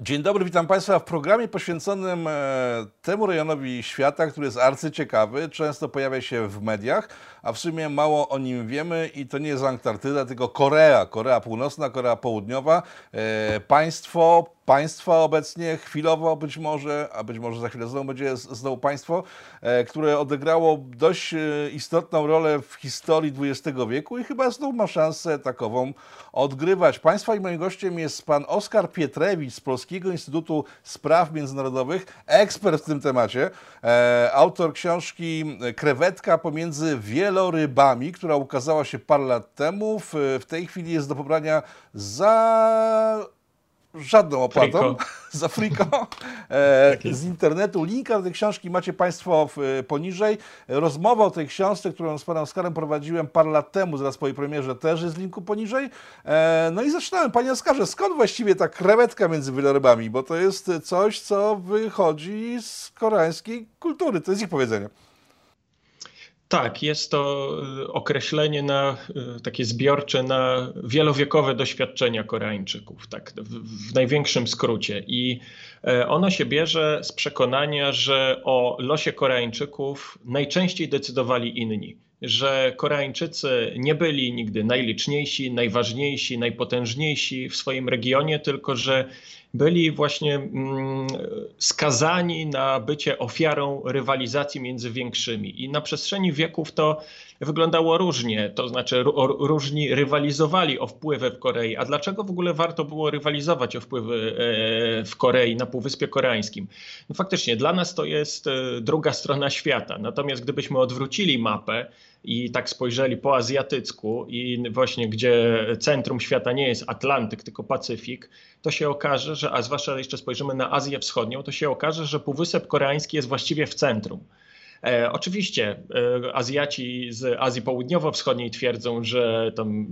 Dzień dobry, witam Państwa w programie poświęconym e, temu rejonowi świata, który jest arcyciekawy, często pojawia się w mediach, a w sumie mało o nim wiemy i to nie jest Antarktyda, tylko Korea, Korea Północna, Korea Południowa. E, państwo, państwa obecnie, chwilowo być może, a być może za chwilę znowu będzie znowu państwo, e, które odegrało dość istotną rolę w historii XX wieku i chyba znowu ma szansę takową odgrywać. Państwa i moim gościem jest pan Oskar Pietrewicz z Polskiego Instytutu Spraw Międzynarodowych, ekspert w tym temacie, e, autor książki Krewetka pomiędzy wielorybami, która ukazała się parę lat temu. W tej chwili jest do pobrania za żadną opłatą Friko. za friko e, z internetu. Linka do tej książki macie Państwo w, poniżej. Rozmowa o tej książce, którą z Panem Oskarem prowadziłem parę lat temu, zaraz po jej premierze też jest w linku poniżej. E, no i zaczynałem. Panie Oskarze, skąd właściwie ta krewetka między wielorybami? Bo to jest coś, co wychodzi z koreańskiej kultury. To jest ich powiedzenie. Tak, jest to y, określenie na y, takie zbiorcze na wielowiekowe doświadczenia Koreańczyków, tak w, w, największym skrócie. I e, ono się bierze z przekonania, że o losie Koreańczyków najczęściej decydowali inni. Że Koreańczycy nie byli nigdy najliczniejsi, najważniejsi, najpotężniejsi w swoim regionie, tylko że byli właśnie mm, skazani na bycie ofiarą rywalizacji między większymi. I na przestrzeni wieków to wyglądało różnie, to znaczy różni rywalizowali o wpływy w Korei. A dlaczego w ogóle warto było rywalizować o wpływy e, w Korei, na Półwyspie Koreańskim? No faktycznie, dla nas to jest e, druga strona świata. Natomiast gdybyśmy odwrócili mapę, i tak spojrzeli po azjatycku i właśnie gdzie centrum świata nie jest Atlantyk, tylko Pacyfik, to się okaże, że, a zwłaszcza jeszcze spojrzymy na Azję Wschodnią, to się okaże, że Półwysep Koreański jest właściwie w centrum. E, oczywiście e, Azjaci z Azji Południowo-Wschodniej twierdzą, że tam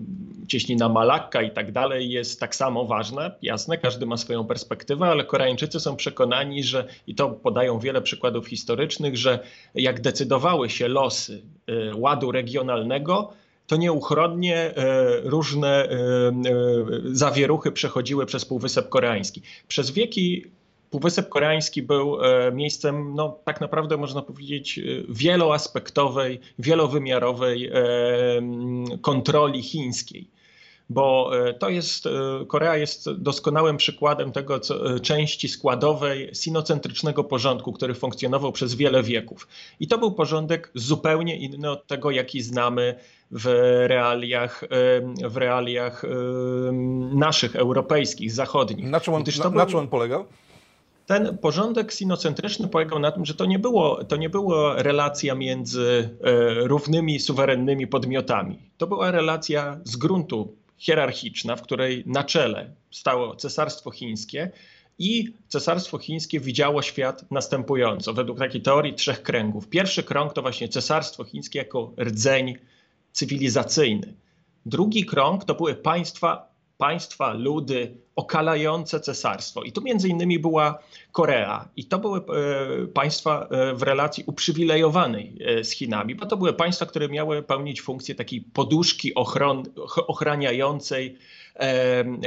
cieśnina Malakka i tak dalej jest tak samo ważna. Jasne, każdy ma swoją perspektywę, ale Koreańczycy są przekonani, że i to podają wiele przykładów historycznych, że jak decydowały się losy e, ładu regionalnego, to nieuchronnie różne zawieruchy przechodziły przez Półwysep Koreański. Przez wieki Półwysep Koreański był miejscem, no, tak naprawdę można powiedzieć, wieloaspektowej, wielowymiarowej kontroli chińskiej bo to jest, Korea jest doskonałym przykładem tego co, części składowej sinocentrycznego porządku, który funkcjonował przez wiele wieków. I to był porządek zupełnie inny od tego, jaki znamy w realiach, w realiach naszych, europejskich, zachodnich. Na czym on, na, na czym on polegał? Ten porządek sinocentryczny polegał na tym, że to nie było, to nie było relacja między e, równymi, suwerennymi podmiotami. To była relacja z gruntu hierarchiczna, w której na czele stało Cesarstwo Chińskie i Cesarstwo Chińskie widziało świat następująco, według takiej teorii trzech kręgów. Pierwszy krąg to właśnie Cesarstwo Chińskie jako rdzeń cywilizacyjny. Drugi krąg to były państwa, państwa, ludy okalające cesarstwo. I tu między innymi była Korea. I to były e, państwa e, w relacji uprzywilejowanej e, z Chinami, bo to były państwa, które miały pełnić funkcję takiej poduszki ochron, ochraniającej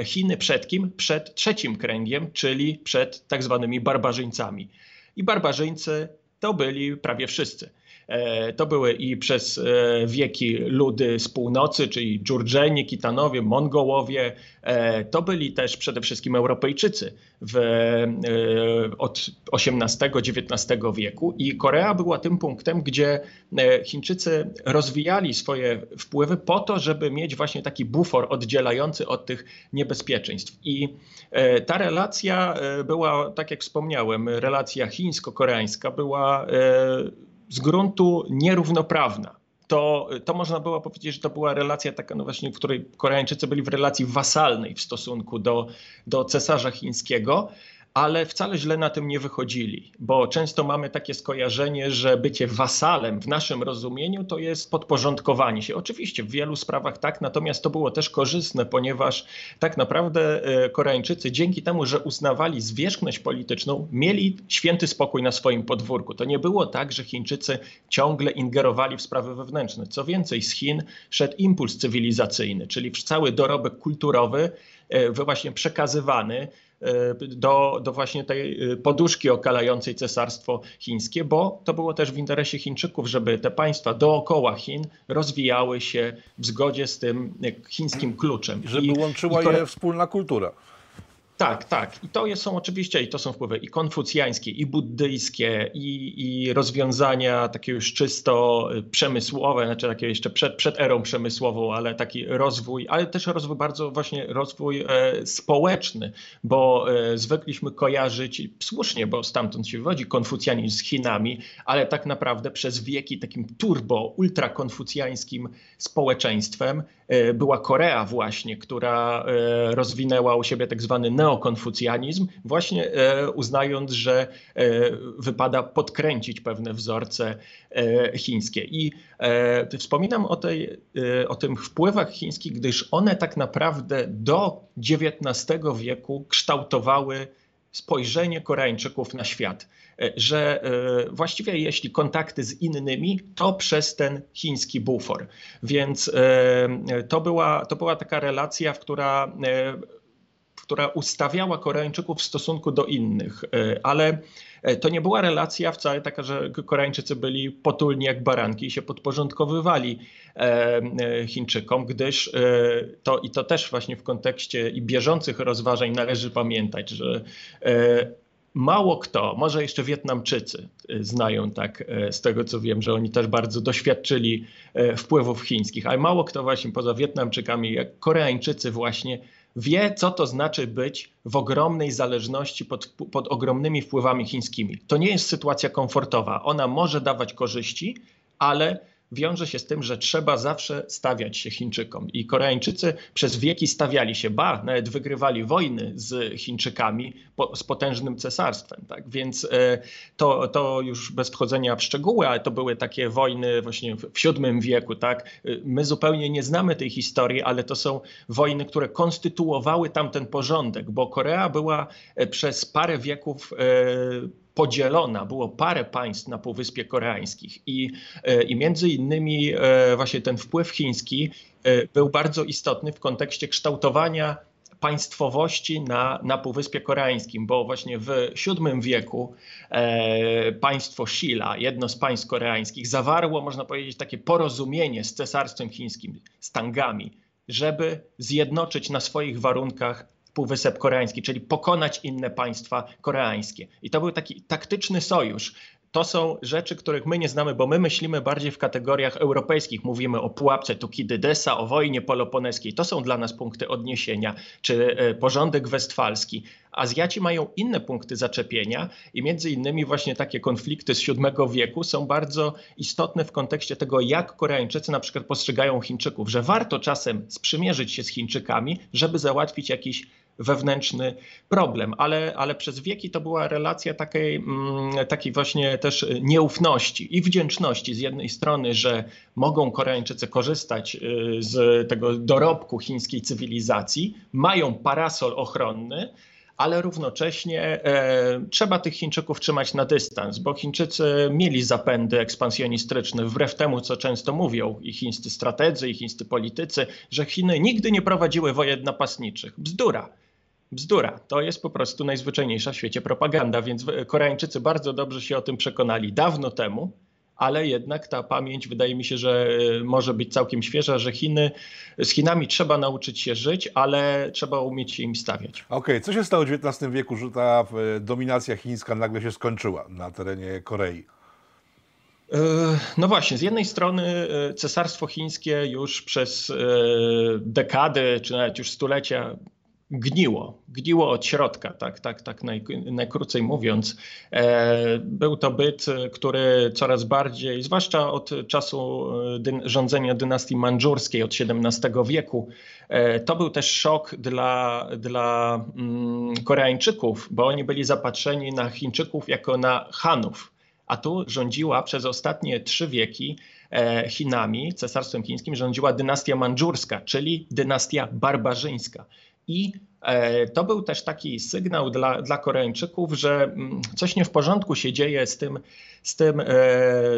Chiny przed kim? Przed trzecim kręgiem, czyli przed tak zwanymi barbarzyńcami. I barbarzyńcy to byli prawie wszyscy. E, to były i przez e, wieki ludy z północy, czyli Dżurdżeni, Kitanowie, Mongołowie. E, to byli też przede wszystkim Europejczycy w, od XVIII-XIX wieku i Korea była tym punktem, gdzie Chińczycy rozwijali swoje wpływy po to, żeby mieć właśnie taki bufor oddzielający od tych niebezpieczeństw. I ta relacja była, tak jak wspomniałem, relacja chińsko-koreańska była z gruntu nierównoprawna. To, to można było powiedzieć, że to była relacja taka, no właśnie, w której Koreańczycy byli w relacji wasalnej w stosunku do, do cesarza chińskiego ale wcale źle na tym nie wychodzili, bo często mamy takie skojarzenie, że bycie wasalem w naszym rozumieniu to jest podporządkowanie się. Oczywiście w wielu sprawach tak, natomiast to było też korzystne, ponieważ tak naprawdę e, Koreańczycy dzięki temu, że uznawali zwierzchność polityczną, mieli święty spokój na swoim podwórku. To nie było tak, że Chińczycy ciągle ingerowali w sprawy wewnętrzne. Co więcej, z Chin szedł impuls cywilizacyjny, czyli cały dorobek kulturowy był właśnie przekazywany do, do właśnie tej poduszki okalającej cesarstwo chińskie, bo to było też w interesie Chińczyków, żeby te państwa dookoła Chin rozwijały się w zgodzie z tym chińskim kluczem. Żeby I, łączyła i je wspólna kultura. Tak, tak. I to są oczywiście, i to są wpływy i konfucjańskie, i buddyjskie, i, i rozwiązania takie już czysto y, przemysłowe, znaczy takie jeszcze przed, przed erą przemysłową, ale taki rozwój, ale też rozwój bardzo właśnie rozwój e, społeczny, bo e, zwykliśmy kojarzyć, słusznie, bo stamtąd się wywodzi konfucjanizm z Chinami, ale tak naprawdę przez wieki takim turbo, ultrakonfucjańskim społeczeństwem e, była Korea właśnie, która e, rozwinęła u siebie tak zwany neo neokonfucjanizm, właśnie e, uznając, że e, wypada podkręcić pewne wzorce e, chińskie. I wspominam o, tej, o tym wpływach chińskich, gdyż one tak naprawdę do XIX wieku kształtowały spojrzenie Koreańczyków na świat, że właściwie jeśli kontakty z innymi, to przez ten chiński bufor. Więc to była, to była taka relacja, w która która ustawiała Koreańczyków w stosunku do innych, e, ale e, to nie była relacja wcale taka, że Koreańczycy byli potulni jak baranki i się podporządkowywali e, Chińczykom, gdyż to i to też właśnie w kontekście i bieżących rozważań należy pamiętać, że mało kto, może jeszcze Wietnamczycy znają tak, z tego co wiem, że oni też bardzo doświadczyli wpływów chińskich, ale mało kto właśnie poza Wietnamczykami, jak Koreańczycy właśnie wie, co to znaczy być w ogromnej zależności pod, pod ogromnymi wpływami chińskimi. To nie jest sytuacja komfortowa. Ona może dawać korzyści, ale wiąże się z tym, że trzeba zawsze stawiać się Chińczykom. I Koreańczycy przez wieki stawiali się, ba, nawet wygrywali wojny z Chińczykami po, z potężnym cesarstwem. Tak? Więc e, to, to już bez wchodzenia w szczegóły, ale to były takie wojny właśnie w VII wieku. Tak? E, my zupełnie nie znamy tej historii, ale to są wojny, które konstytuowały tamten porządek, bo Korea była e, przez parę wieków podzielona, było parę państw na Półwyspie Koreańskich i, e, i między innymi e, właśnie ten wpływ chiński e, był bardzo istotny w kontekście kształtowania państwowości na, na Półwyspie Koreańskim, bo właśnie w VII wieku e, państwo Shilla, jedno z państw koreańskich, zawarło, można powiedzieć, takie porozumienie z cesarstwem chińskim, z Tangami, żeby zjednoczyć na swoich warunkach Półwysep Koreański, czyli pokonać inne państwa koreańskie. I to był taki taktyczny sojusz. To są rzeczy, których my nie znamy, bo my myślimy bardziej w kategoriach europejskich. Mówimy o pułapce Tukidydesa, o wojnie peloponeskiej. To są dla nas punkty odniesienia, czy e, porządek westfalski. Azjaci mają inne punkty zaczepienia i między innymi właśnie takie konflikty z VII wieku są bardzo istotne w kontekście tego, jak Koreańczycy na przykład postrzegają Chińczyków, że warto czasem sprzymierzyć się z Chińczykami, żeby załatwić jakiś wewnętrzny problem, ale, ale przez wieki to była relacja takiej, mm, takiej właśnie też nieufności i wdzięczności z jednej strony, że mogą Koreańczycy korzystać y, z tego dorobku chińskiej cywilizacji, mają parasol ochronny, ale równocześnie e, trzeba tych Chińczyków trzymać na dystans, bo Chińczycy mieli zapędy ekspansjonistyczne, wbrew temu, co często mówią i chińscy strategzy, i chińscy politycy, że Chiny nigdy nie prowadziły wojen napastniczych. Bzdura. Bzdura. To jest po prostu najzwyczajniejsza w świecie propaganda, więc Koreańczycy bardzo dobrze się o tym przekonali dawno temu, ale jednak ta pamięć wydaje mi się, że e, może być całkiem świeża, że Chiny, z Chinami trzeba nauczyć się żyć, ale trzeba umieć się im stawiać. Okej, okay. co się stało w XIX wieku, że ta e, dominacja chińska nagle się skończyła na terenie Korei? E, no właśnie, z jednej strony cesarstwo chińskie już przez dekady, czy nawet już stulecia gniło, gniło od środka, tak, tak, tak naj, najkrócej mówiąc. E, był to byt, który coraz bardziej, zwłaszcza od czasu e, rządzenia dynastii mandżurskiej od XVII wieku, e, to był też szok dla, dla mm, Koreańczyków, bo oni byli zapatrzeni na Chińczyków jako na Hanów. A tu rządziła przez ostatnie trzy wieki Chinami, cesarstwem chińskim, rządziła dynastia mandżurska, czyli dynastia barbarzyńska i E, to był też taki sygnał dla, dla Koreańczyków, że mm, coś nie w porządku się dzieje z tym, z tym e,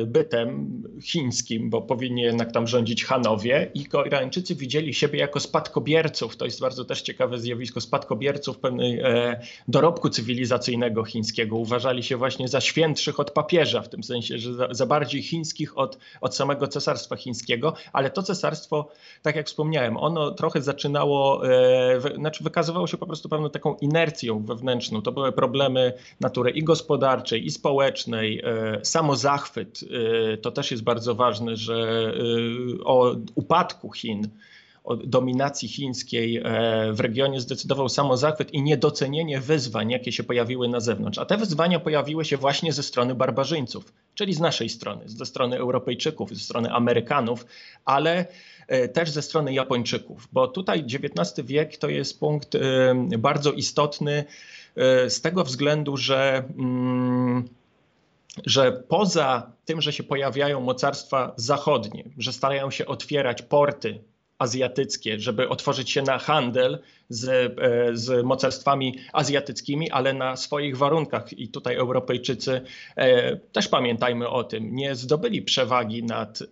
bytem chińskim, bo powinni jednak tam rządzić Hanowie i Koreańczycy widzieli siebie jako spadkobierców. To jest bardzo też ciekawe zjawisko spadkobierców pewnej e, dorobku cywilizacyjnego chińskiego. Uważali się właśnie za świętszych od papieża, w tym sensie, że za, bardziej chińskich od, od samego cesarstwa chińskiego, ale to cesarstwo, tak jak wspomniałem, ono trochę zaczynało, znaczy wykazywało się po prostu pewną taką inercją wewnętrzną. To były problemy natury i gospodarczej, i społecznej, e, samozachwyt. E, to też jest bardzo ważne, że e, o upadku Chin o dominacji chińskiej w regionie zdecydował samozachwyt i niedocenienie wyzwań, jakie się pojawiły na zewnątrz. A te wyzwania pojawiły się właśnie ze strony barbarzyńców, czyli z naszej strony, ze strony Europejczyków, ze strony Amerykanów, ale E, też ze strony Japończyków, bo tutaj XIX wiek to jest punkt e, bardzo istotny e, z tego względu, że mm, że poza tym, że się pojawiają mocarstwa zachodnie, że starają się otwierać porty azjatyckie, żeby otworzyć się na handel z, e, z mocarstwami azjatyckimi, ale na swoich warunkach. I tutaj Europejczycy e, też pamiętajmy o tym, nie zdobyli przewagi nad, e,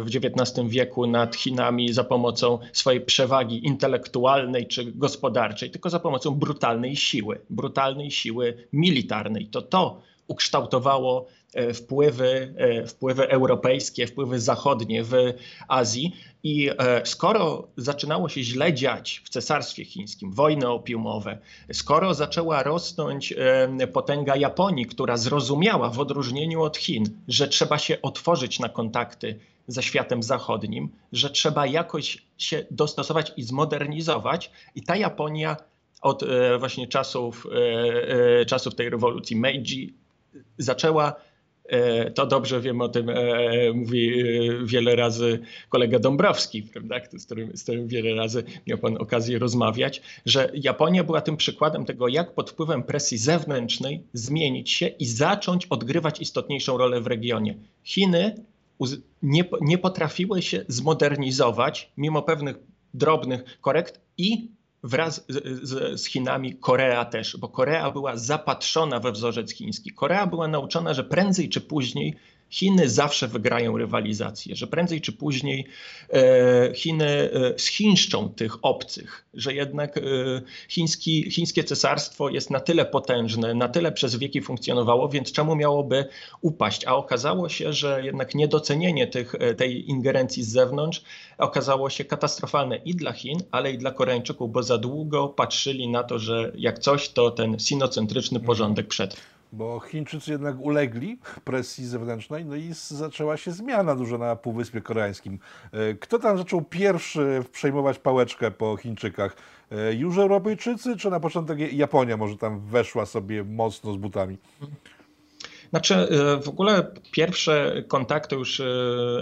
w XIX wieku nad Chinami za pomocą swojej przewagi intelektualnej czy gospodarczej, tylko za pomocą brutalnej siły, brutalnej siły militarnej. To to ukształtowało E, wpływy, e, wpływy europejskie, wpływy zachodnie w Azji. I e, skoro zaczynało się źle dziać w Cesarstwie Chińskim, wojny opiumowe, skoro zaczęła rosnąć potęga Japonii, która zrozumiała w odróżnieniu od Chin, że trzeba się otworzyć na kontakty ze światem zachodnim, że trzeba jakoś się dostosować i zmodernizować, i ta Japonia od właśnie czasów, czasów tej rewolucji Meiji zaczęła E, to dobrze wiem o tym, e, mówi e, wiele razy kolega Dąbrowski, prawda, z którym, z którym wiele razy miał pan okazję rozmawiać, że Japonia była tym przykładem tego, jak pod wpływem presji zewnętrznej zmienić się i zacząć odgrywać istotniejszą rolę w regionie. Chiny nie, nie potrafiły się zmodernizować mimo pewnych drobnych korekt i wraz z, z, z, Chinami Korea też, bo Korea była zapatrzona we wzorzec chiński. Korea była nauczona, że prędzej czy później Chiny zawsze wygrają rywalizację, że prędzej czy później e, Chiny e, schinszczą tych obcych, że jednak e, chiński, chińskie cesarstwo jest na tyle potężne, na tyle przez wieki funkcjonowało, więc czemu miałoby upaść? A okazało się, że jednak niedocenienie tych, tej ingerencji z zewnątrz okazało się katastrofalne i dla Chin, ale i dla Koreańczyków, bo za długo patrzyli na to, że jak coś, to ten sinocentryczny porządek przetrwa bo Chińczycy jednak ulegli presji zewnętrznej, no i zaczęła się zmiana dużo na Półwyspie Koreańskim. E, kto tam zaczął pierwszy przejmować pałeczkę po Chińczykach? E, już Europejczycy, czy na początek Japonia może tam weszła sobie mocno z butami? Znaczy, e, w ogóle pierwsze kontakty już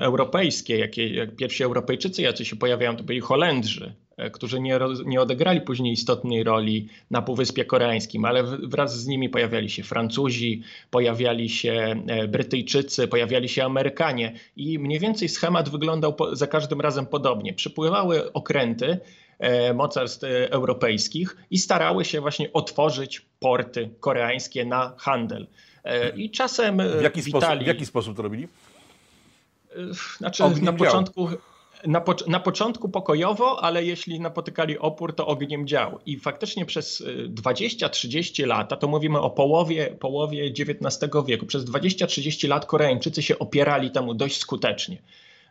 europejskie, jakie jak pierwsi Europejczycy, jacy się pojawiają, to byli Holendrzy. E, którzy nie, nie odegrali później istotnej roli na Półwyspie Koreańskim, ale wraz z nimi pojawiali się Francuzi, pojawiali się e, Brytyjczycy, pojawiali się Amerykanie i mniej więcej schemat wyglądał za każdym razem podobnie. Przypływały okręty e, mocarstw europejskich i starały się właśnie otworzyć porty koreańskie na handel. I czasem w jaki, witali... sposób, w jaki sposób to robili? Znaczy, na początku na, po, na, początku pokojowo, ale jeśli napotykali opór, to ogniem dział. I faktycznie przez 20-30 y, lat, a to mówimy o połowie, połowie XIX wieku, przez 20-30 lat Koreańczycy się opierali temu dość skutecznie.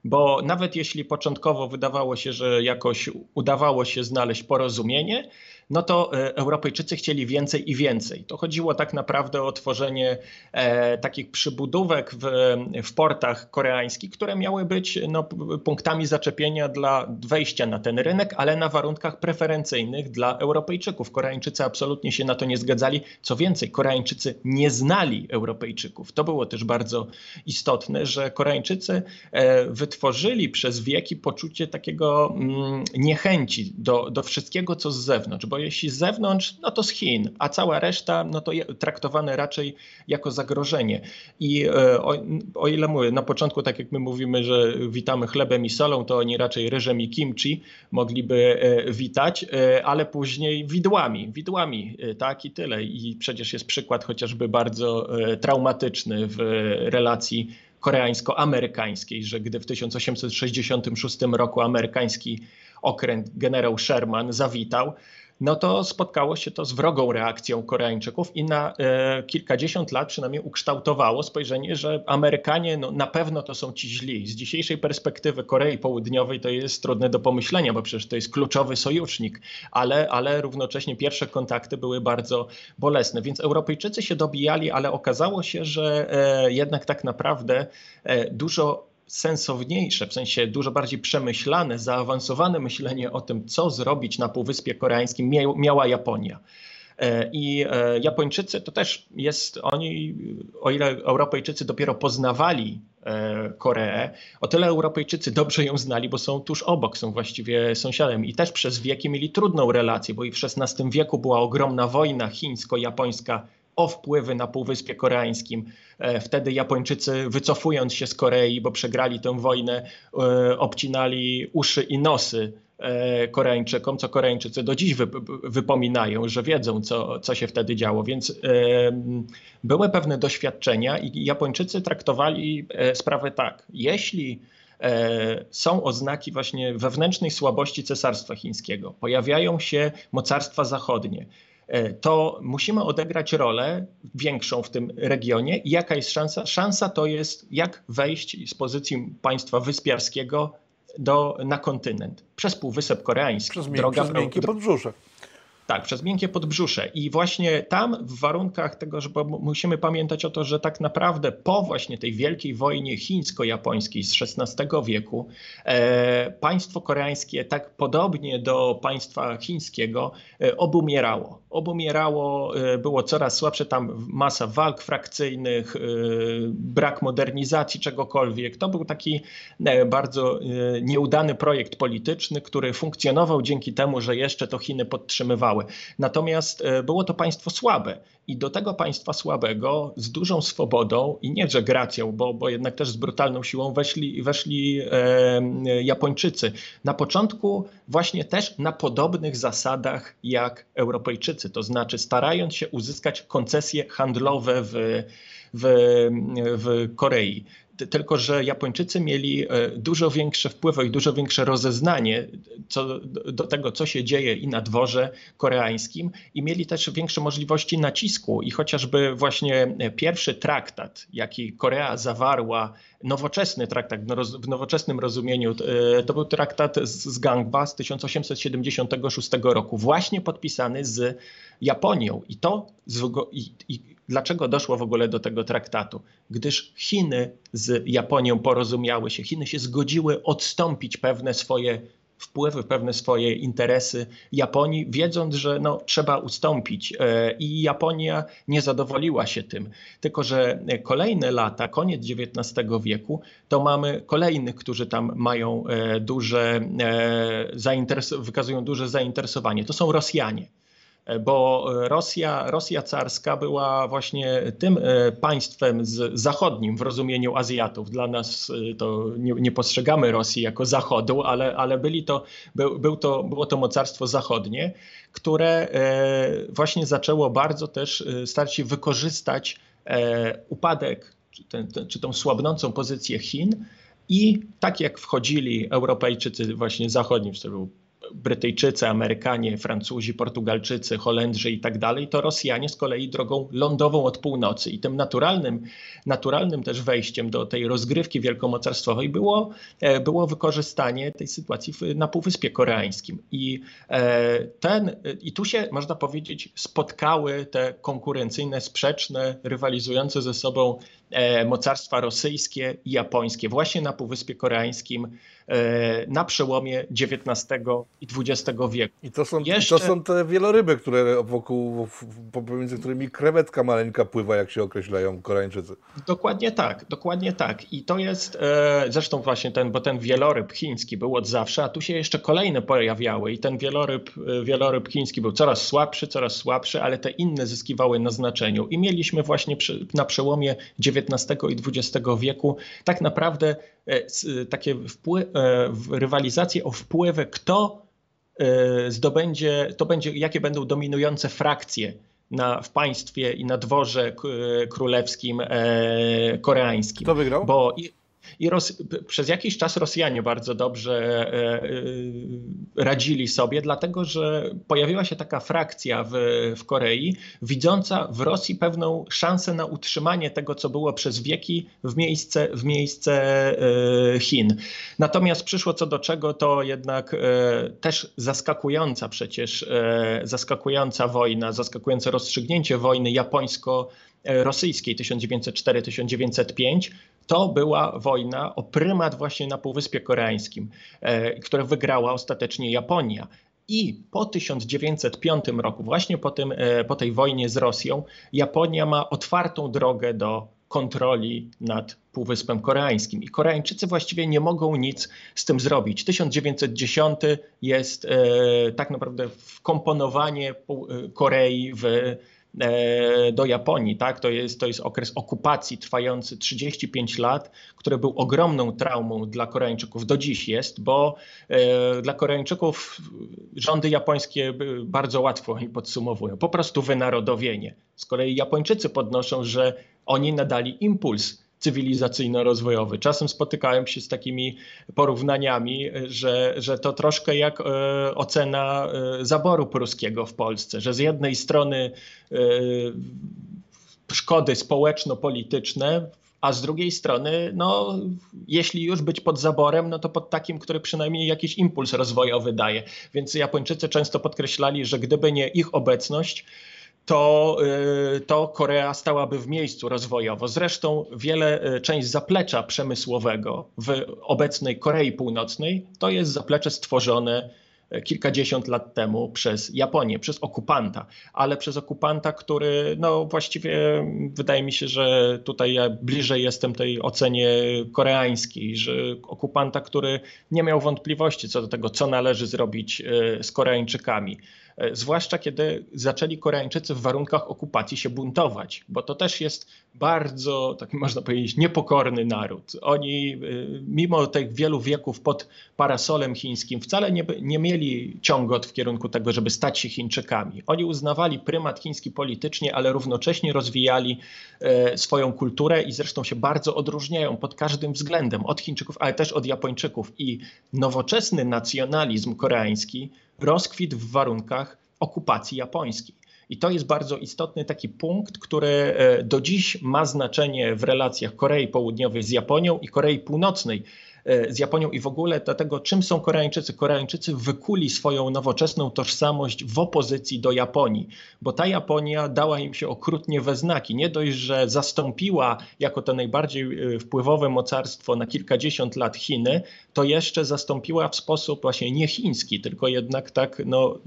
Bo nawet jeśli początkowo wydawało się, że jakoś udawało się znaleźć porozumienie, no to e, Europejczycy chcieli więcej i więcej. To chodziło tak naprawdę o tworzenie e, takich przybudówek w, w portach koreańskich, które miały być no, punktami zaczepienia dla wejścia na ten rynek, ale na warunkach preferencyjnych dla Europejczyków. Koreańczycy absolutnie się na to nie zgadzali. Co więcej, Koreańczycy nie znali Europejczyków. To było też bardzo istotne, że Koreańczycy e, wy, wytworzyli przez wieki poczucie takiego mm, niechęci do, do wszystkiego, co z zewnątrz, bo jeśli z zewnątrz, no to z Chin, a cała reszta, no to traktowane raczej jako zagrożenie. I e, o, o ile mówię, na początku, tak jak my mówimy, że witamy chlebem i solą, to oni raczej ryżem i kimchi mogliby e, witać, e, ale później widłami, widłami, tak i tyle. I przecież jest przykład chociażby bardzo traumatyczny w relacji koreańsko-amerykańskiej, że gdy w 1866 roku amerykański okręt generał Sherman zawitał, no to spotkało się to z wrogą reakcją Koreańczyków i na e, kilkadziesiąt lat przynajmniej ukształtowało spojrzenie, że Amerykanie no, na pewno to są ci źli. Z dzisiejszej perspektywy Korei Południowej to jest trudne do pomyślenia, bo przecież to jest kluczowy sojusznik, ale, ale równocześnie pierwsze kontakty były bardzo bolesne. Więc Europejczycy się dobijali, ale okazało się, że e, jednak tak naprawdę e, dużo sensowniejsze, w sensie dużo bardziej przemyślane, zaawansowane myślenie o tym, co zrobić na Półwyspie Koreańskim miała Japonia. E, I e, Japończycy to też jest, oni, o ile Europejczycy dopiero poznawali e, Koreę, o tyle Europejczycy dobrze ją znali, bo są tuż obok, są właściwie sąsiadem i też przez wieki mieli trudną relację, bo i w XVI wieku była ogromna wojna chińsko-japońska o wpływy na Półwyspie Koreańskim. E, wtedy Japończycy, wycofując się z Korei, bo przegrali tę wojnę, e, obcinali uszy i nosy e, Koreańczykom, co Koreańczycy do dziś wypominają, że wiedzą, co, co się wtedy działo. Więc były pewne doświadczenia i Japończycy traktowali sprawę tak. Jeśli są oznaki właśnie wewnętrznej słabości cesarstwa chińskiego, pojawiają się mocarstwa zachodnie, to musimy odegrać rolę większą w tym regionie. I jaka jest szansa? Szansa to jest, jak wejść z pozycji państwa wyspiarskiego do, na kontynent przez Półwysep Koreański. Przez, Droga, przez miękkie podbrzusze. Tak, przez miękkie podbrzusze. I właśnie tam w warunkach tego, że musimy pamiętać o to, że tak naprawdę po właśnie tej wielkiej wojnie chińsko-japońskiej z XVI wieku e, państwo koreańskie tak podobnie do państwa chińskiego e, obumierało. Obumierało, e, było coraz słabsze, tam masa walk frakcyjnych, e, brak modernizacji czegokolwiek. To był taki e, bardzo nieudany projekt polityczny, który funkcjonował dzięki temu, że jeszcze to Chiny podtrzymywały. Natomiast było to państwo słabe i do tego państwa słabego z dużą swobodą i nie że gracją, bo, bo jednak też z brutalną siłą weszli, weszli e, Japończycy. Na początku właśnie też na podobnych zasadach jak Europejczycy, to znaczy starając się uzyskać koncesje handlowe w, w, w Korei tylko że Japończycy mieli e, dużo większe wpływy i dużo większe rozeznanie co do tego, co się dzieje i na dworze koreańskim i mieli też większe możliwości nacisku. I chociażby właśnie pierwszy traktat, jaki Korea zawarła, nowoczesny traktat w nowoczesnym rozumieniu, e, to był traktat z Gangba z 1876 roku, właśnie podpisany z Japonią. I to i, i Dlaczego doszło w ogóle do tego traktatu? Gdyż Chiny z Japonią porozumiały się, Chiny się zgodziły odstąpić pewne swoje wpływy, pewne swoje interesy Japonii, wiedząc, że no, trzeba ustąpić. E, I Japonia nie zadowoliła się tym. Tylko, że kolejne lata, koniec XIX wieku, to mamy kolejnych, którzy tam mają e, duże, e, wykazują duże zainteresowanie. To są Rosjanie bo Rosja, Rosja carska była właśnie tym e, państwem z zachodnim w rozumieniu Azjatów. Dla nas e, to nie, nie postrzegamy Rosji jako zachodu, ale, ale byli to, był, był to, było to mocarstwo zachodnie, które e, właśnie zaczęło bardzo też starać się wykorzystać upadek czy, ten, czy tą słabnącą pozycję Chin i tak jak wchodzili Europejczycy właśnie zachodni, czy to był Brytyjczycy, Amerykanie, Francuzi, Portugalczycy, Holendrzy i tak dalej, to Rosjanie z kolei drogą lądową od północy. I tym naturalnym, naturalnym też wejściem do tej rozgrywki wielkomocarstwowej było, e, było wykorzystanie tej sytuacji na Półwyspie Koreańskim. I, e, ten, I tu się, można powiedzieć, spotkały te konkurencyjne, sprzeczne, rywalizujące ze sobą mocarstwa rosyjskie i japońskie właśnie na Półwyspie Koreańskim E, na przełomie XIX i XX wieku. I to są, Jeszcze... to są te wieloryby, które wokół, pomiędzy którymi krewetka maleńka pływa, jak się określają Koreańczycy. Dokładnie tak, dokładnie tak. I to jest e, zresztą właśnie ten, bo ten wieloryb chiński był od zawsze, a tu się jeszcze kolejne pojawiały i ten wieloryb, e, wieloryb chiński był coraz słabszy, coraz słabszy, ale te inne zyskiwały na znaczeniu. I mieliśmy właśnie przy, na przełomie XIX i XX wieku tak naprawdę takie wpływy E, rywalizację o wpływy, kto e, zdobędzie, to będzie, jakie będą dominujące frakcje na, w państwie i na dworze królewskim e, koreańskim. Kto wygrał? Bo i, i Ros przez jakiś czas Rosjanie bardzo dobrze e, e, radzili sobie, dlatego że pojawiła się taka frakcja w, w Korei, widząca w Rosji pewną szansę na utrzymanie tego, co było przez wieki w miejsce, w miejsce e, Chin. Natomiast przyszło co do czego, to jednak też zaskakująca przecież, zaskakująca wojna, zaskakujące rozstrzygnięcie wojny japońsko-rosyjskiej 1904-1905 to była wojna o prymat właśnie na Półwyspie Koreańskim, e, które wygrała ostatecznie Japonia. I po 1905 roku, właśnie po, tym, e, po tej wojnie z Rosją, Japonia ma otwartą drogę do kontroli nad Półwyspem Koreańskim. I Koreańczycy właściwie nie mogą nic z tym zrobić. 1910 jest e, tak naprawdę wkomponowanie Korei w do Japonii. Tak? To, jest, to jest okres okupacji trwający 35 lat, który był ogromną traumą dla Koreańczyków. Do dziś jest, bo e, dla Koreańczyków rządy japońskie bardzo łatwo oni podsumowują. Po prostu wynarodowienie. Z kolei Japończycy podnoszą, że oni nadali impuls cywilizacyjno-rozwojowy. Czasem spotykałem się z takimi porównaniami, że, że to troszkę jak e, ocena e, zaboru pruskiego w Polsce, że z jednej strony e, szkody społeczno-polityczne, a z drugiej strony, no, jeśli już być pod zaborem, no to pod takim, który przynajmniej jakiś impuls rozwojowy daje. Więc Japończycy często podkreślali, że gdyby nie ich obecność, to, y, to Korea stałaby w miejscu rozwojowo. Zresztą wiele, y, część zaplecza przemysłowego w obecnej Korei Północnej to jest zaplecze stworzone y, kilkadziesiąt lat temu przez Japonię, przez okupanta, ale przez okupanta, który no właściwie wydaje mi się, że tutaj ja bliżej jestem tej ocenie koreańskiej, że okupanta, który nie miał wątpliwości co do tego, co należy zrobić z Koreańczykami zwłaszcza kiedy zaczęli Koreańczycy w warunkach okupacji się buntować, bo to też jest bardzo, tak można powiedzieć, niepokorny naród. Oni, e, mimo tych wielu wieków pod parasolem chińskim, wcale nie, nie mieli ciągot w kierunku tego, żeby stać się Chińczykami. Oni uznawali prymat chiński politycznie, ale równocześnie rozwijali e, swoją kulturę i zresztą się bardzo odróżniają pod każdym względem od Chińczyków, ale też od Japończyków. I nowoczesny nacjonalizm koreański rozkwit w warunkach okupacji japońskiej. I to jest bardzo istotny taki punkt, który e, do dziś ma znaczenie w relacjach Korei Południowej z Japonią i Korei Północnej z Japonią i w ogóle do tego, czym są Koreańczycy. Koreańczycy wykuli swoją nowoczesną tożsamość w opozycji do Japonii, bo ta Japonia dała im się okrutnie we znaki. Nie dość, że zastąpiła jako to najbardziej e, wpływowe mocarstwo na kilkadziesiąt lat Chiny, to jeszcze zastąpiła w sposób właśnie nie chiński, tylko jednak tak no,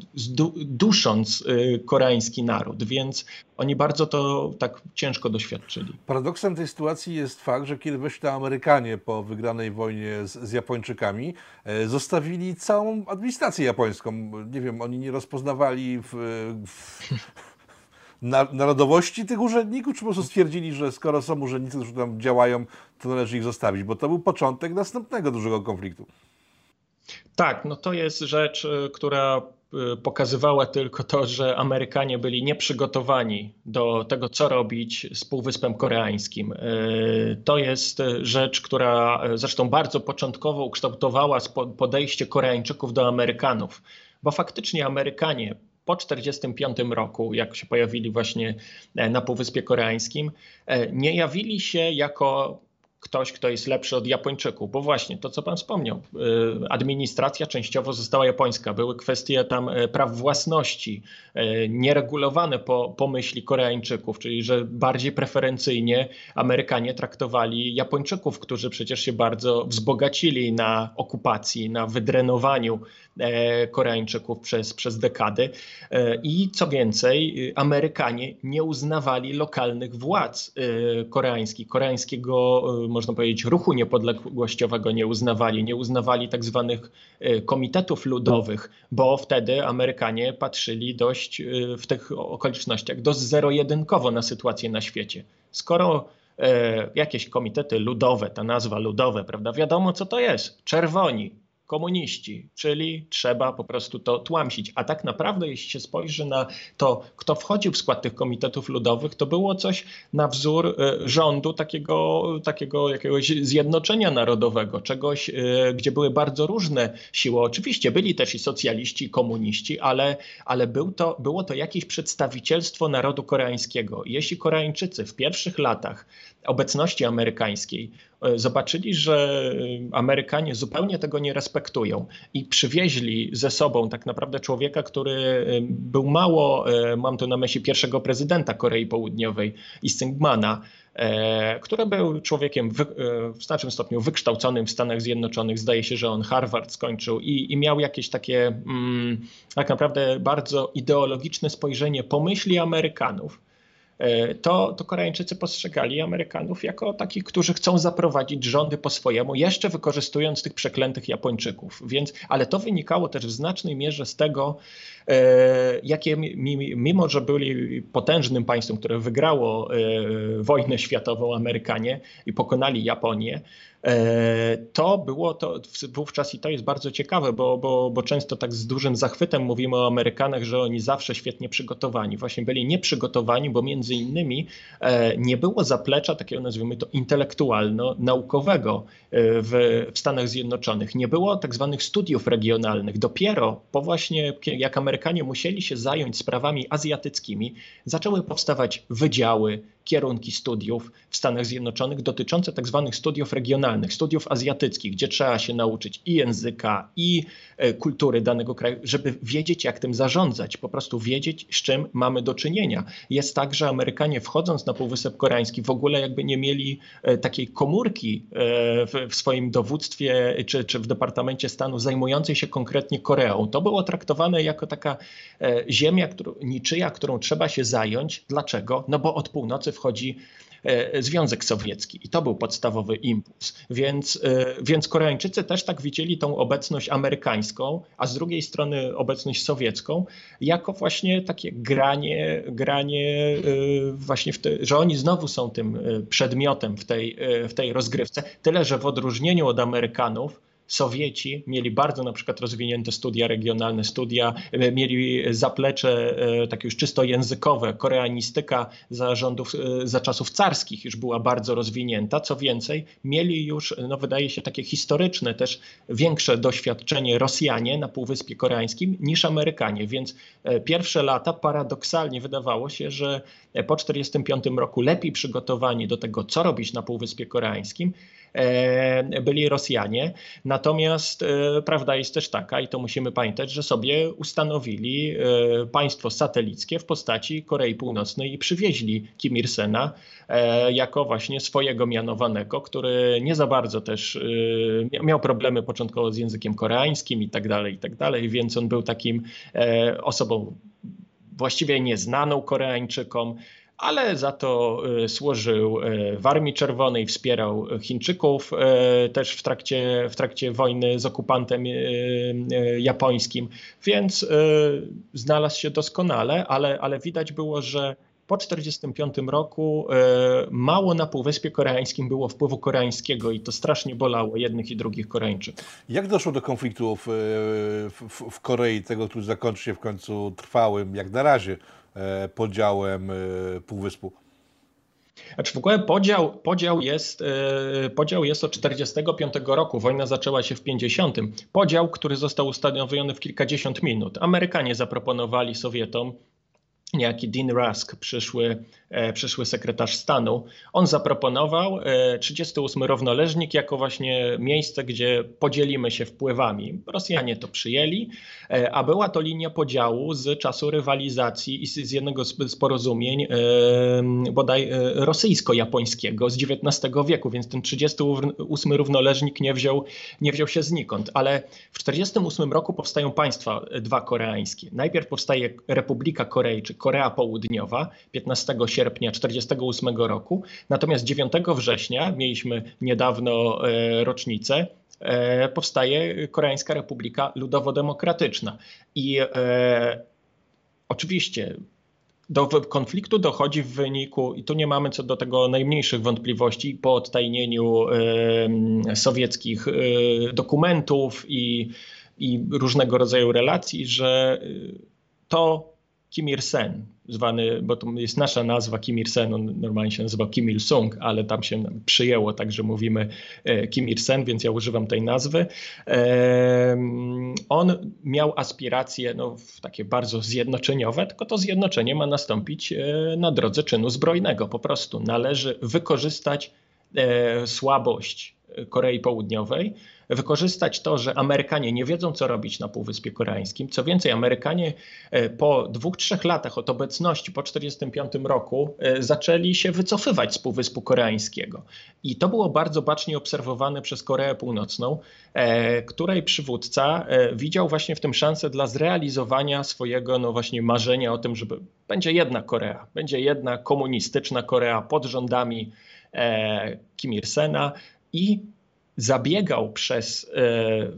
dusząc e, koreański naród. Więc oni bardzo to tak ciężko doświadczyli. Paradoksem tej sytuacji jest fakt, że kiedy weszli Amerykanie po wygranej wojnie z, z Japończykami, e, zostawili całą administrację japońską. Nie wiem, oni nie rozpoznawali w, w narodowości tych urzędników, czy po prostu stwierdzili, że skoro są urzędnicy, którzy tam działają, to należy ich zostawić, bo to był początek następnego dużego konfliktu. Tak, no to jest rzecz, e, która Y, pokazywała tylko to, że Amerykanie byli nieprzygotowani do tego, co robić z Półwyspem Koreańskim. Y, to jest rzecz, która zresztą bardzo początkowo ukształtowała podejście Koreańczyków do Amerykanów, bo faktycznie Amerykanie po 1945 roku, jak się pojawili właśnie e, na Półwyspie Koreańskim, e, nie jawili się jako ktoś, kto jest lepszy od Japończyków, bo właśnie to, co pan wspomniał, y, administracja częściowo została japońska, były kwestie tam y, praw własności, y, nieregulowane po, po myśli Koreańczyków, czyli że bardziej preferencyjnie Amerykanie traktowali Japończyków, którzy przecież się bardzo wzbogacili na okupacji, na wydrenowaniu e, Koreańczyków przez, przez dekady. E, I co więcej, Amerykanie nie uznawali lokalnych władz koreańskich, koreańskiego można powiedzieć, ruchu niepodległościowego nie uznawali, nie uznawali tak zwanych e, komitetów ludowych, bo wtedy Amerykanie patrzyli dość e, w tych okolicznościach dość zero-jedynkowo na sytuację na świecie. Skoro e, jakieś komitety ludowe, ta nazwa ludowe, prawda, wiadomo co to jest, czerwoni, komuniści, czyli trzeba po prostu to tłamsić. A tak naprawdę, jeśli się spojrzy na to, kto wchodził w skład tych komitetów ludowych, to było coś na wzór e, rządu takiego, takiego jakiegoś zjednoczenia narodowego, czegoś, e, gdzie były bardzo różne siły. Oczywiście byli też i socjaliści, i komuniści, ale, ale był to, było to jakieś przedstawicielstwo narodu koreańskiego. Jeśli Koreańczycy w pierwszych latach obecności amerykańskiej zobaczyli, że e, Amerykanie zupełnie tego nie respektują i przywieźli ze sobą tak naprawdę człowieka, który e, był mało, mam tu na myśli pierwszego prezydenta Korei Południowej, Isingmana, który był człowiekiem w, znacznym stopniu wykształconym w Stanach Zjednoczonych. Zdaje się, że on Harvard skończył i, i miał jakieś takie mm, tak naprawdę bardzo ideologiczne spojrzenie pomyśli Amerykanów E, to, to Koreańczycy postrzegali Amerykanów jako takich, którzy chcą zaprowadzić rządy po swojemu, jeszcze wykorzystując tych przeklętych Japończyków. Więc, ale to wynikało też w znacznej mierze z tego, e, jakie mimo, że byli potężnym państwem, które wygrało e, wojnę światową Amerykanie i pokonali Japonię, E, to było to wówczas i to jest bardzo ciekawe, bo, bo, bo często tak z dużym zachwytem mówimy o Amerykanach, że oni zawsze świetnie przygotowani. Właśnie byli nieprzygotowani, bo między innymi e, nie było zaplecza takiego nazwijmy to intelektualno-naukowego e, w, w Stanach Zjednoczonych. Nie było tak zwanych studiów regionalnych. Dopiero po właśnie jak Amerykanie musieli się zająć sprawami azjatyckimi, zaczęły powstawać wydziały, kierunki studiów w Stanach Zjednoczonych dotyczące tak zwanych studiów regionalnych, studiów azjatyckich, gdzie trzeba się nauczyć i języka, i e, kultury danego kraju, żeby wiedzieć, jak tym zarządzać, po prostu wiedzieć, z czym mamy do czynienia. Jest tak, że Amerykanie wchodząc na Półwysep Koreański w ogóle jakby nie mieli e, takiej komórki e, w swoim dowództwie czy, czy w Departamencie Stanu zajmującej się konkretnie Koreą. To było traktowane jako taka ziemia którą, niczyja, którą trzeba się zająć. Dlaczego? No bo od północy wchodzi e, Związek Sowiecki i to był podstawowy impuls. Więc, e, więc Koreańczycy też tak widzieli tą obecność amerykańską, a z drugiej strony obecność sowiecką, jako właśnie takie granie, granie e, właśnie, te, że oni znowu są tym przedmiotem w tej, w tej rozgrywce. Tyle, że w odróżnieniu od Amerykanów, Sowieci mieli bardzo na przykład rozwinięte studia regionalne, studia, e, mieli zaplecze e, takie już czysto językowe, koreanistyka za rządów, e, za czasów carskich już była bardzo rozwinięta. Co więcej, mieli już, no wydaje się, takie historyczne też większe doświadczenie Rosjanie na Półwyspie Koreańskim niż Amerykanie, więc pierwsze lata paradoksalnie wydawało się, że po 1945 roku lepiej przygotowani do tego, co robić na Półwyspie Koreańskim, byli Rosjanie. Natomiast e, prawda jest też taka, i to musimy pamiętać, że sobie ustanowili e, państwo satelickie w postaci Korei Północnej i przywieźli Kim Il-sena jako właśnie swojego mianowanego, który nie za bardzo też miał problemy początkowo z językiem koreańskim i tak dalej, i tak dalej, więc on był takim osobą właściwie nieznaną Koreańczykom, ale za to e, służył e, w Armii Czerwonej, wspierał Chińczyków e, też w trakcie, w trakcie wojny z okupantem japońskim, więc znalazł się doskonale, ale, ale widać było, że po 1945 roku mało na Półwyspie Koreańskim było wpływu koreańskiego i to strasznie bolało jednych i drugich Koreańczyków. Jak doszło do konfliktów w, w, w Korei, tego, który zakończy się w końcu trwałym, jak na razie, podziałem e, Półwyspu? Znaczy w ogóle podział, podział, jest, e, podział jest od 1945 roku. Wojna zaczęła się w 50. Podział, który został ustanowiony w kilkadziesiąt minut. Amerykanie zaproponowali Sowietom niejaki Dean Rusk, przyszły, e, przyszły sekretarz stanu, on zaproponował 38 e, równoleżnik jako właśnie miejsce, gdzie podzielimy się wpływami. Rosjanie to przyjęli, e, a była to linia podziału z czasu rywalizacji i z jednego z porozumień bodaj rosyjsko-japońskiego z XIX wieku, więc ten 38 równoleżnik nie wziął, nie wziął się znikąd. Ale w 1948 roku powstają państwa dwa koreańskie. Najpierw powstaje Republika Korei, czy Korea Południowa 15 sierpnia 1948 roku. Natomiast 9 września, mieliśmy niedawno e, rocznicę, e, powstaje Koreańska Republika Ludowo-Demokratyczna. I e, oczywiście do konfliktu dochodzi w wyniku, i tu nie mamy co do tego najmniejszych wątpliwości, po odtajnieniu y, sowieckich y, dokumentów i, i różnego rodzaju relacji, że to Kim Il-sen, zwany, bo to jest nasza nazwa Kim Il-sen, on normalnie się nazywa Kim Il-sung, ale tam się przyjęło, także mówimy e, Kim Il-sen, więc ja używam tej nazwy. On miał aspiracje no, takie bardzo zjednoczeniowe, tylko to zjednoczenie ma nastąpić e, na drodze czynu zbrojnego. Po prostu należy wykorzystać e, słabość Korei Południowej, wykorzystać to, że Amerykanie nie wiedzą, co robić na Półwyspie Koreańskim. Co więcej, Amerykanie e, po dwóch, trzech latach od obecności, po 1945 roku, e, zaczęli się wycofywać z Półwyspu Koreańskiego. I to było bardzo bacznie obserwowane przez Koreę Północną, e, której przywódca widział właśnie w tym szansę dla zrealizowania swojego no właśnie marzenia o tym, żeby będzie jedna Korea, będzie jedna komunistyczna Korea pod rządami Kim Il-sena i zabiegał przez e,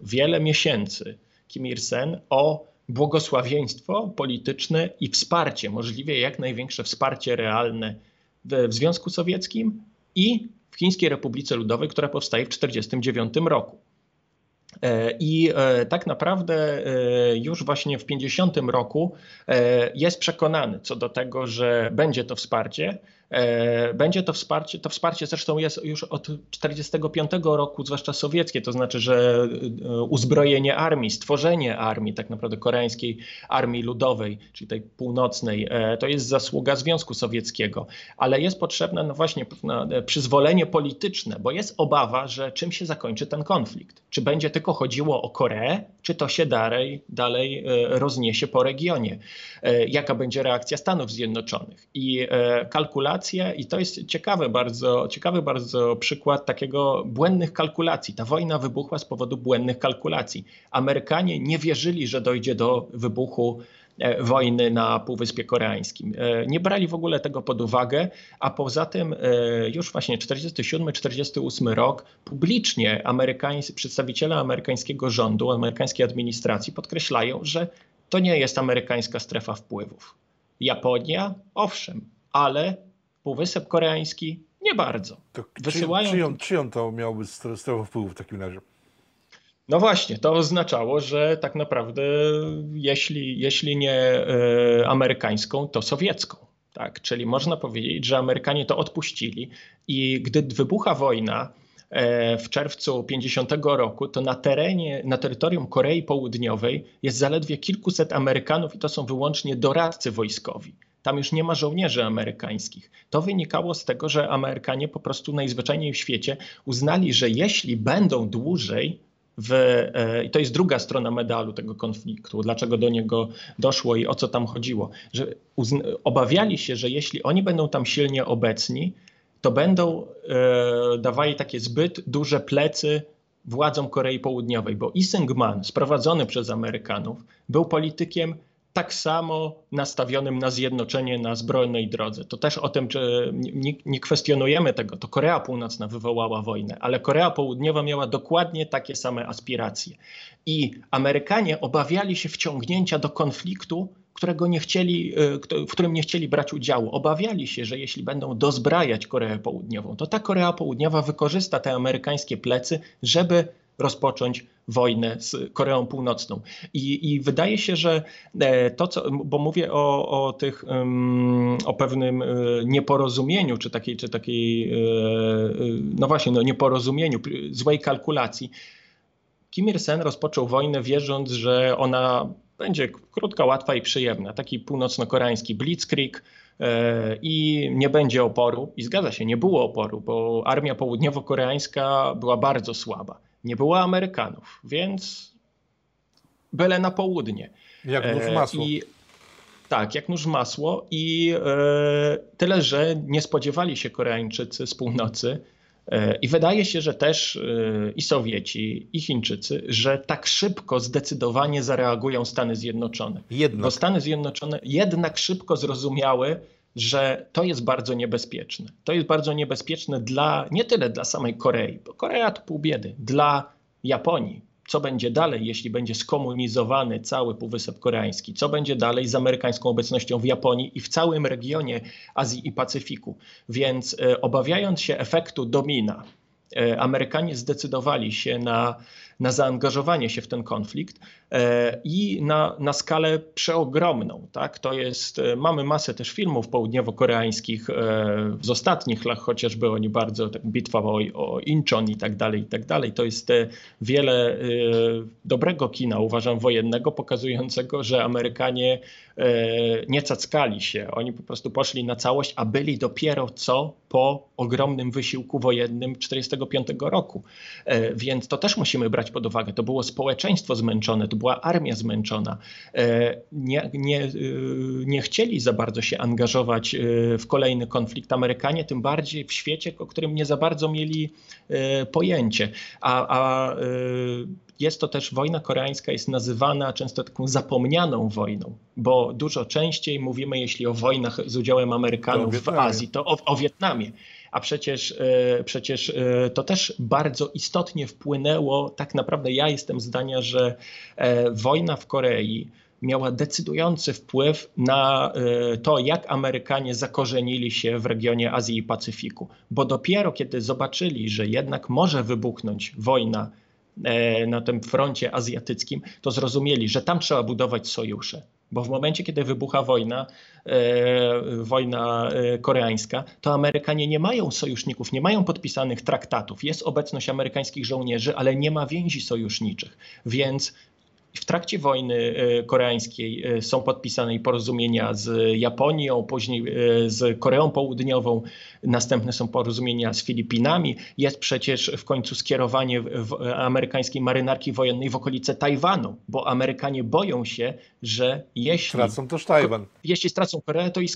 wiele miesięcy Kim Il-sen o błogosławieństwo polityczne i wsparcie, możliwie jak największe wsparcie realne w, Związku Sowieckim i w Chińskiej Republice Ludowej, która powstaje w 1949 roku. E, I e, tak naprawdę już właśnie w 50 roku jest przekonany co do tego, że będzie to wsparcie, E, będzie to wsparcie, to wsparcie zresztą jest już od 1945 roku, zwłaszcza sowieckie, to znaczy, że e, uzbrojenie armii, stworzenie armii, tak naprawdę koreańskiej armii ludowej, czyli tej północnej, e, to jest zasługa Związku Sowieckiego, ale jest potrzebne no właśnie przyzwolenie polityczne, bo jest obawa, że czym się zakończy ten konflikt. Czy będzie tylko chodziło o Koreę, czy to się dalej, dalej rozniesie po regionie? Jaka będzie reakcja Stanów Zjednoczonych? I i to jest ciekawy bardzo, ciekawy bardzo przykład takiego błędnych kalkulacji. Ta wojna wybuchła z powodu błędnych kalkulacji. Amerykanie nie wierzyli, że dojdzie do wybuchu e, wojny na Półwyspie Koreańskim. E, nie brali w ogóle tego pod uwagę, a poza tym e, już właśnie 47-48 rok publicznie amerykańscy, przedstawiciele amerykańskiego rządu, amerykańskiej administracji podkreślają, że to nie jest amerykańska strefa wpływów. Japonia, owszem, ale Półwysep Koreański nie bardzo. To Wysyłają... czyją, czyją to miałby strefę wpływu w takim razie? No właśnie, to oznaczało, że tak naprawdę jeśli, jeśli nie e, amerykańską, to sowiecką. Tak? Czyli można powiedzieć, że Amerykanie to odpuścili i gdy wybucha wojna e, w czerwcu 50 roku, to na terenie, na terytorium Korei Południowej jest zaledwie kilkuset Amerykanów i to są wyłącznie doradcy wojskowi. Tam już nie ma żołnierzy amerykańskich. To wynikało z tego, że Amerykanie po prostu najzwyczajniej w świecie uznali, że jeśli będą dłużej w, e, i to jest druga strona medalu tego konfliktu, dlaczego do niego doszło i o co tam chodziło, że obawiali się, że jeśli oni będą tam silnie obecni, to będą e, dawali takie zbyt duże plecy władzom Korei Południowej, bo Lee Seung-man, sprowadzony przez Amerykanów, był politykiem tak samo nastawionym na zjednoczenie na zbrojnej drodze. To też o tym, że nie, nie, kwestionujemy tego, to Korea Północna wywołała wojnę, ale Korea Południowa miała dokładnie takie same aspiracje. I Amerykanie obawiali się wciągnięcia do konfliktu, którego nie chcieli, e, w którym nie chcieli brać udziału. Obawiali się, że jeśli będą dozbrajać Koreę Południową, to ta Korea Południowa wykorzysta te amerykańskie plecy, żeby rozpocząć wojnę z Koreą Północną. I, i wydaje się, że e, to, co, bo mówię o, o tych, o pewnym e, nieporozumieniu, czy takiej, czy takiej, e, no właśnie, no nieporozumieniu, złej kalkulacji. Kim Il-sen rozpoczął wojnę wierząc, że ona będzie krótka, łatwa i przyjemna. Taki północno-koreański blitzkrieg i nie będzie oporu. I zgadza się, nie było oporu, bo armia południowo-koreańska była bardzo słaba. Nie było Amerykanów, więc byle na południe. Jak nóż e, masło. I, tak, jak nóż masło i e, tyle, że nie spodziewali się Koreańczycy z północy, E, I wydaje się, że też i Sowieci, i Chińczycy, że tak szybko zdecydowanie zareagują Stany Zjednoczone. Jednak. Bo Stany Zjednoczone jednak szybko zrozumiały, że to jest bardzo niebezpieczne. To jest bardzo niebezpieczne dla nie tyle dla samej Korei, bo Korea to pół biedy, dla Japonii, co będzie dalej, jeśli będzie skomunizowany cały Półwysep Koreański, co będzie dalej z amerykańską obecnością w Japonii i w całym regionie Azji i Pacyfiku. Więc e, obawiając się efektu domina, e, Amerykanie zdecydowali się na na zaangażowanie się w ten konflikt e, i na, na skalę przeogromną. Tak? To jest, e, mamy masę też filmów południowo-koreańskich e, z ostatnich lat, chociażby oni bardzo, tak, bitwa o, o Incheon i tak dalej, i tak dalej. To jest wiele dobrego kina, uważam, wojennego, pokazującego, że Amerykanie nie cackali się. Oni po prostu poszli na całość, a byli dopiero co po ogromnym wysiłku wojennym 1945 roku. Więc to też musimy brać brać pod uwagę. To było społeczeństwo zmęczone, to była armia zmęczona. E, nie, nie, e, nie chcieli za bardzo się angażować e, w kolejny konflikt Amerykanie, tym bardziej w świecie, o którym nie za bardzo mieli pojęcie. A, a jest to też wojna koreańska, jest nazywana często taką zapomnianą wojną, bo dużo częściej mówimy, jeśli o wojnach z udziałem Amerykanów w Azji, to o, o Wietnamie a przecież, e, przecież e, to też bardzo istotnie wpłynęło. Tak naprawdę ja jestem zdania, że e, wojna w Korei miała decydujący wpływ na to, jak Amerykanie zakorzenili się w regionie Azji i Pacyfiku. Bo dopiero kiedy zobaczyli, że jednak może wybuchnąć wojna na tym froncie azjatyckim, to zrozumieli, że tam trzeba budować sojusze. Bo w momencie, kiedy wybucha wojna, e, wojna e, koreańska, to Amerykanie nie mają sojuszników, nie mają podpisanych traktatów. Jest obecność amerykańskich żołnierzy, ale nie ma więzi sojuszniczych. Więc w trakcie wojny e, koreańskiej e, są podpisane porozumienia z Japonią, później e, z Koreą Południową, następne są porozumienia z Filipinami. Jest przecież w końcu skierowanie amerykańskiej marynarki wojennej w okolice Tajwanu, bo Amerykanie boją się, że jeśli. Stracą też Tajwan. Jeśli stracą Koreę, to i,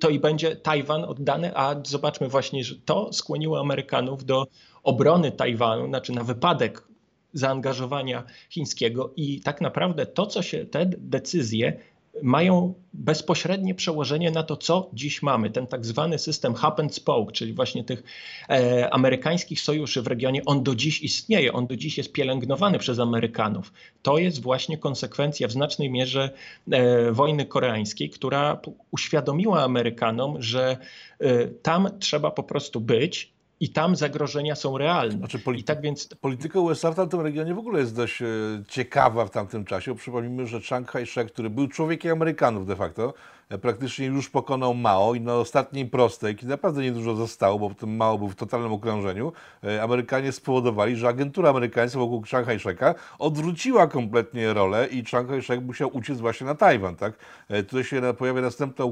to i będzie Tajwan oddany, a zobaczmy właśnie, że to skłoniło Amerykanów do obrony Tajwanu, znaczy na wypadek zaangażowania chińskiego i tak naprawdę to, co się, te decyzje mają bezpośrednie przełożenie na to, co dziś mamy. Ten tak zwany system hub and spoke, czyli właśnie tych e, amerykańskich sojuszy w regionie, on do dziś istnieje, on do dziś jest pielęgnowany przez Amerykanów. To jest właśnie konsekwencja w znacznej mierze e, wojny koreańskiej, która uświadomiła Amerykanom, że e, tam trzeba po prostu być, i tam zagrożenia są realne. Znaczy, I tak więc... Polityka USA w tamtym regionie w ogóle jest dość e, ciekawa w tamtym czasie. Przypomnijmy, że Chiang Kai-shek, który był człowiekiem Amerykanów de facto, praktycznie już pokonał Mao i na ostatniej prostej, kiedy naprawdę niedużo zostało, bo ten Mao był w totalnym okrążeniu, e, Amerykanie spowodowali, że agentura amerykańska wokół Chiang Kai-sheka odwróciła kompletnie rolę i Chiang Kai-shek musiał uciec właśnie na Tajwan. Tak? E, tutaj się pojawia następna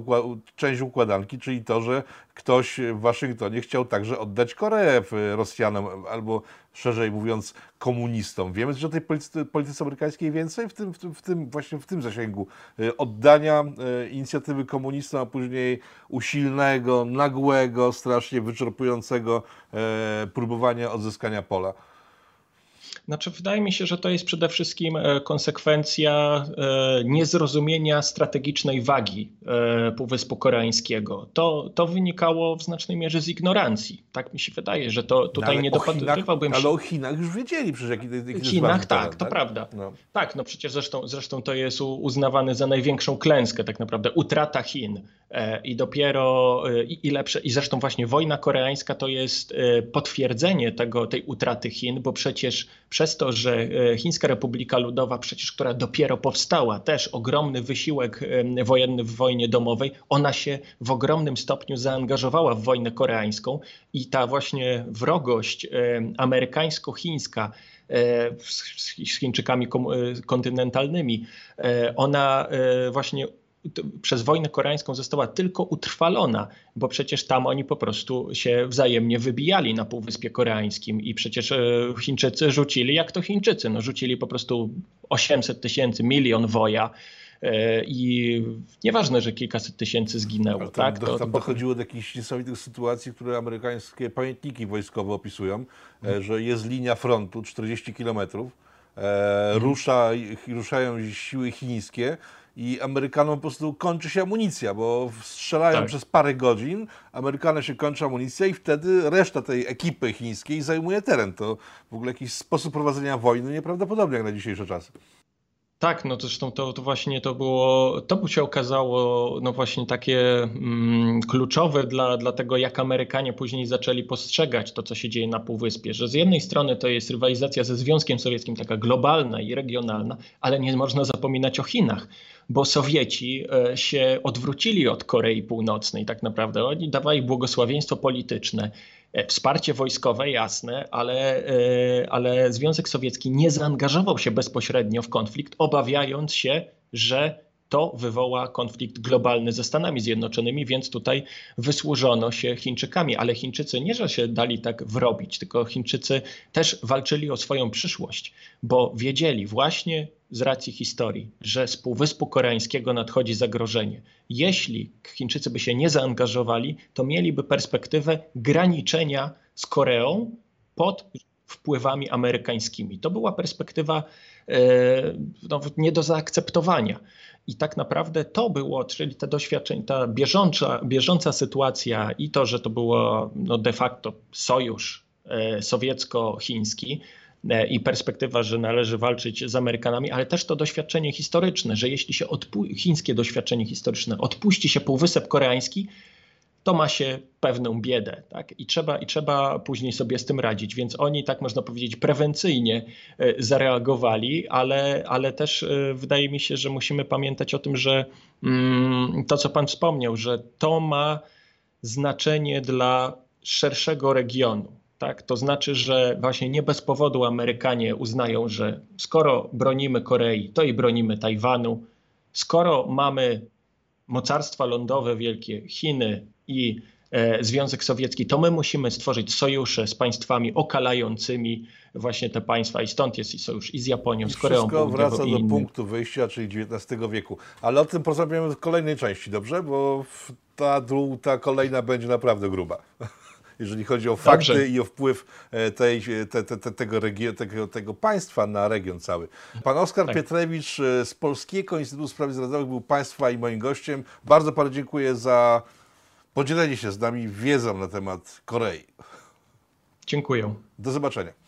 część układanki, czyli to, że ktoś w Waszyngtonie chciał także oddać Koreę Rosjanom albo szerzej mówiąc, komunistom. Wiemy że o tej polityce, polityce amerykańskiej więcej w tym, w, tym, w tym, właśnie w tym zasięgu y, oddania y, inicjatywy komunistom, a później usilnego, nagłego, strasznie wyczerpującego e, próbowania odzyskania pola. Znaczy, wydaje mi się, że to jest przede wszystkim e, konsekwencja e, niezrozumienia strategicznej wagi e, Półwyspu Koreańskiego. To, to wynikało w znacznej mierze z ignorancji. Tak mi się wydaje, że to tutaj no, nie dopatrywałbym się. Ale o Chinach już wiedzieli przecież, jaki, jaki Chinach, tak, to tak? prawda. No. Tak, no przecież zresztą, zresztą to jest uznawane za największą klęskę tak naprawdę, utrata Chin. I dopiero, i, i lepsze, i zresztą właśnie wojna koreańska to jest potwierdzenie tego, tej utraty Chin, bo przecież przez to, że e, Chińska Republika Ludowa, przecież która dopiero powstała, też ogromny wysiłek wojenny w wojnie domowej, ona się w ogromnym stopniu zaangażowała w wojnę koreańską i ta właśnie wrogość amerykańsko-chińska z Chińczykami kontynentalnymi. Ona właśnie przez wojnę koreańską została tylko utrwalona, bo przecież tam oni po prostu się wzajemnie wybijali na Półwyspie Koreańskim i przecież Chińczycy rzucili, jak to Chińczycy, no rzucili po prostu 800 tysięcy, milion woja E, I nieważne, że kilkaset tysięcy zginęło. Tam, tak? Do, tam to, dochodziło do jakichś niesamowitych sytuacji, które amerykańskie pamiętniki wojskowe opisują, hmm. że jest linia frontu 40 kilometrów, hmm. rusza, ruszają siły chińskie i Amerykanom po prostu kończy się amunicja, bo strzelają tak. przez parę godzin, Amerykanom się kończy amunicja i wtedy reszta tej ekipy chińskiej zajmuje teren. To w ogóle jakiś sposób prowadzenia wojny nieprawdopodobny jak na dzisiejsze czasy. Tak, no zresztą to, to właśnie to było, to by się okazało no właśnie takie mm, kluczowe dla, dla tego, jak Amerykanie później zaczęli postrzegać to, co się dzieje na Półwyspie, że z jednej strony to jest rywalizacja ze Związkiem Sowieckim, taka globalna i regionalna, ale nie można zapominać o Chinach, bo Sowieci e, się odwrócili od Korei Północnej tak naprawdę. Oni dawali błogosławieństwo polityczne E, wsparcie wojskowe, jasne, ale, e, ale Związek Sowiecki nie zaangażował się bezpośrednio w konflikt, obawiając się, że to wywoła konflikt globalny ze Stanami Zjednoczonymi, więc tutaj wysłużono się Chińczykami. Ale Chińczycy nie, że się dali tak wrobić, tylko Chińczycy też walczyli o swoją przyszłość, bo wiedzieli właśnie z racji historii, że z Półwyspu Koreańskiego nadchodzi zagrożenie. Jeśli Chińczycy by się nie zaangażowali, to mieliby perspektywę graniczenia z Koreą pod wpływami amerykańskimi. To była perspektywa e, no, nie do zaakceptowania. I tak naprawdę to było, czyli te doświadczenia, ta bieżąca, bieżąca sytuacja i to, że to było no, de facto sojusz e, sowiecko-chiński, i perspektywa, że należy walczyć z Amerykanami, ale też to doświadczenie historyczne, że jeśli się chińskie doświadczenie historyczne odpuści się Półwysep Koreański, to ma się pewną biedę. Tak? I, trzeba, I trzeba później sobie z tym radzić. Więc oni, tak można powiedzieć, prewencyjnie e, zareagowali, ale, ale też e, wydaje mi się, że musimy pamiętać o tym, że mm, to, co Pan wspomniał, że to ma znaczenie dla szerszego regionu. Tak? To znaczy, że właśnie nie bez powodu Amerykanie uznają, że skoro bronimy Korei, to i bronimy Tajwanu. Skoro mamy mocarstwa lądowe wielkie, Chiny i e, Związek Sowiecki, to my musimy stworzyć sojusze z państwami okalającymi właśnie te państwa i stąd jest i sojusz i z Japonią, I z Koreą Wszystko wraca do punktu wyjścia, czyli XIX wieku. Ale o tym porozmawiamy w kolejnej części, dobrze? Bo ta, ta kolejna będzie naprawdę gruba jeżeli chodzi o fakty Dobrze. i o wpływ e, tej, te, te, te, tego, region, tego, tego państwa na region cały. Pan Oskar tak. Pietrewicz e, z Polskiego Instytutu Spraw Międzynarodowych był Państwa i moim gościem. Bardzo Panu dziękuję za podzielenie się z nami wiedzą na temat Korei. Dziękuję. Do zobaczenia.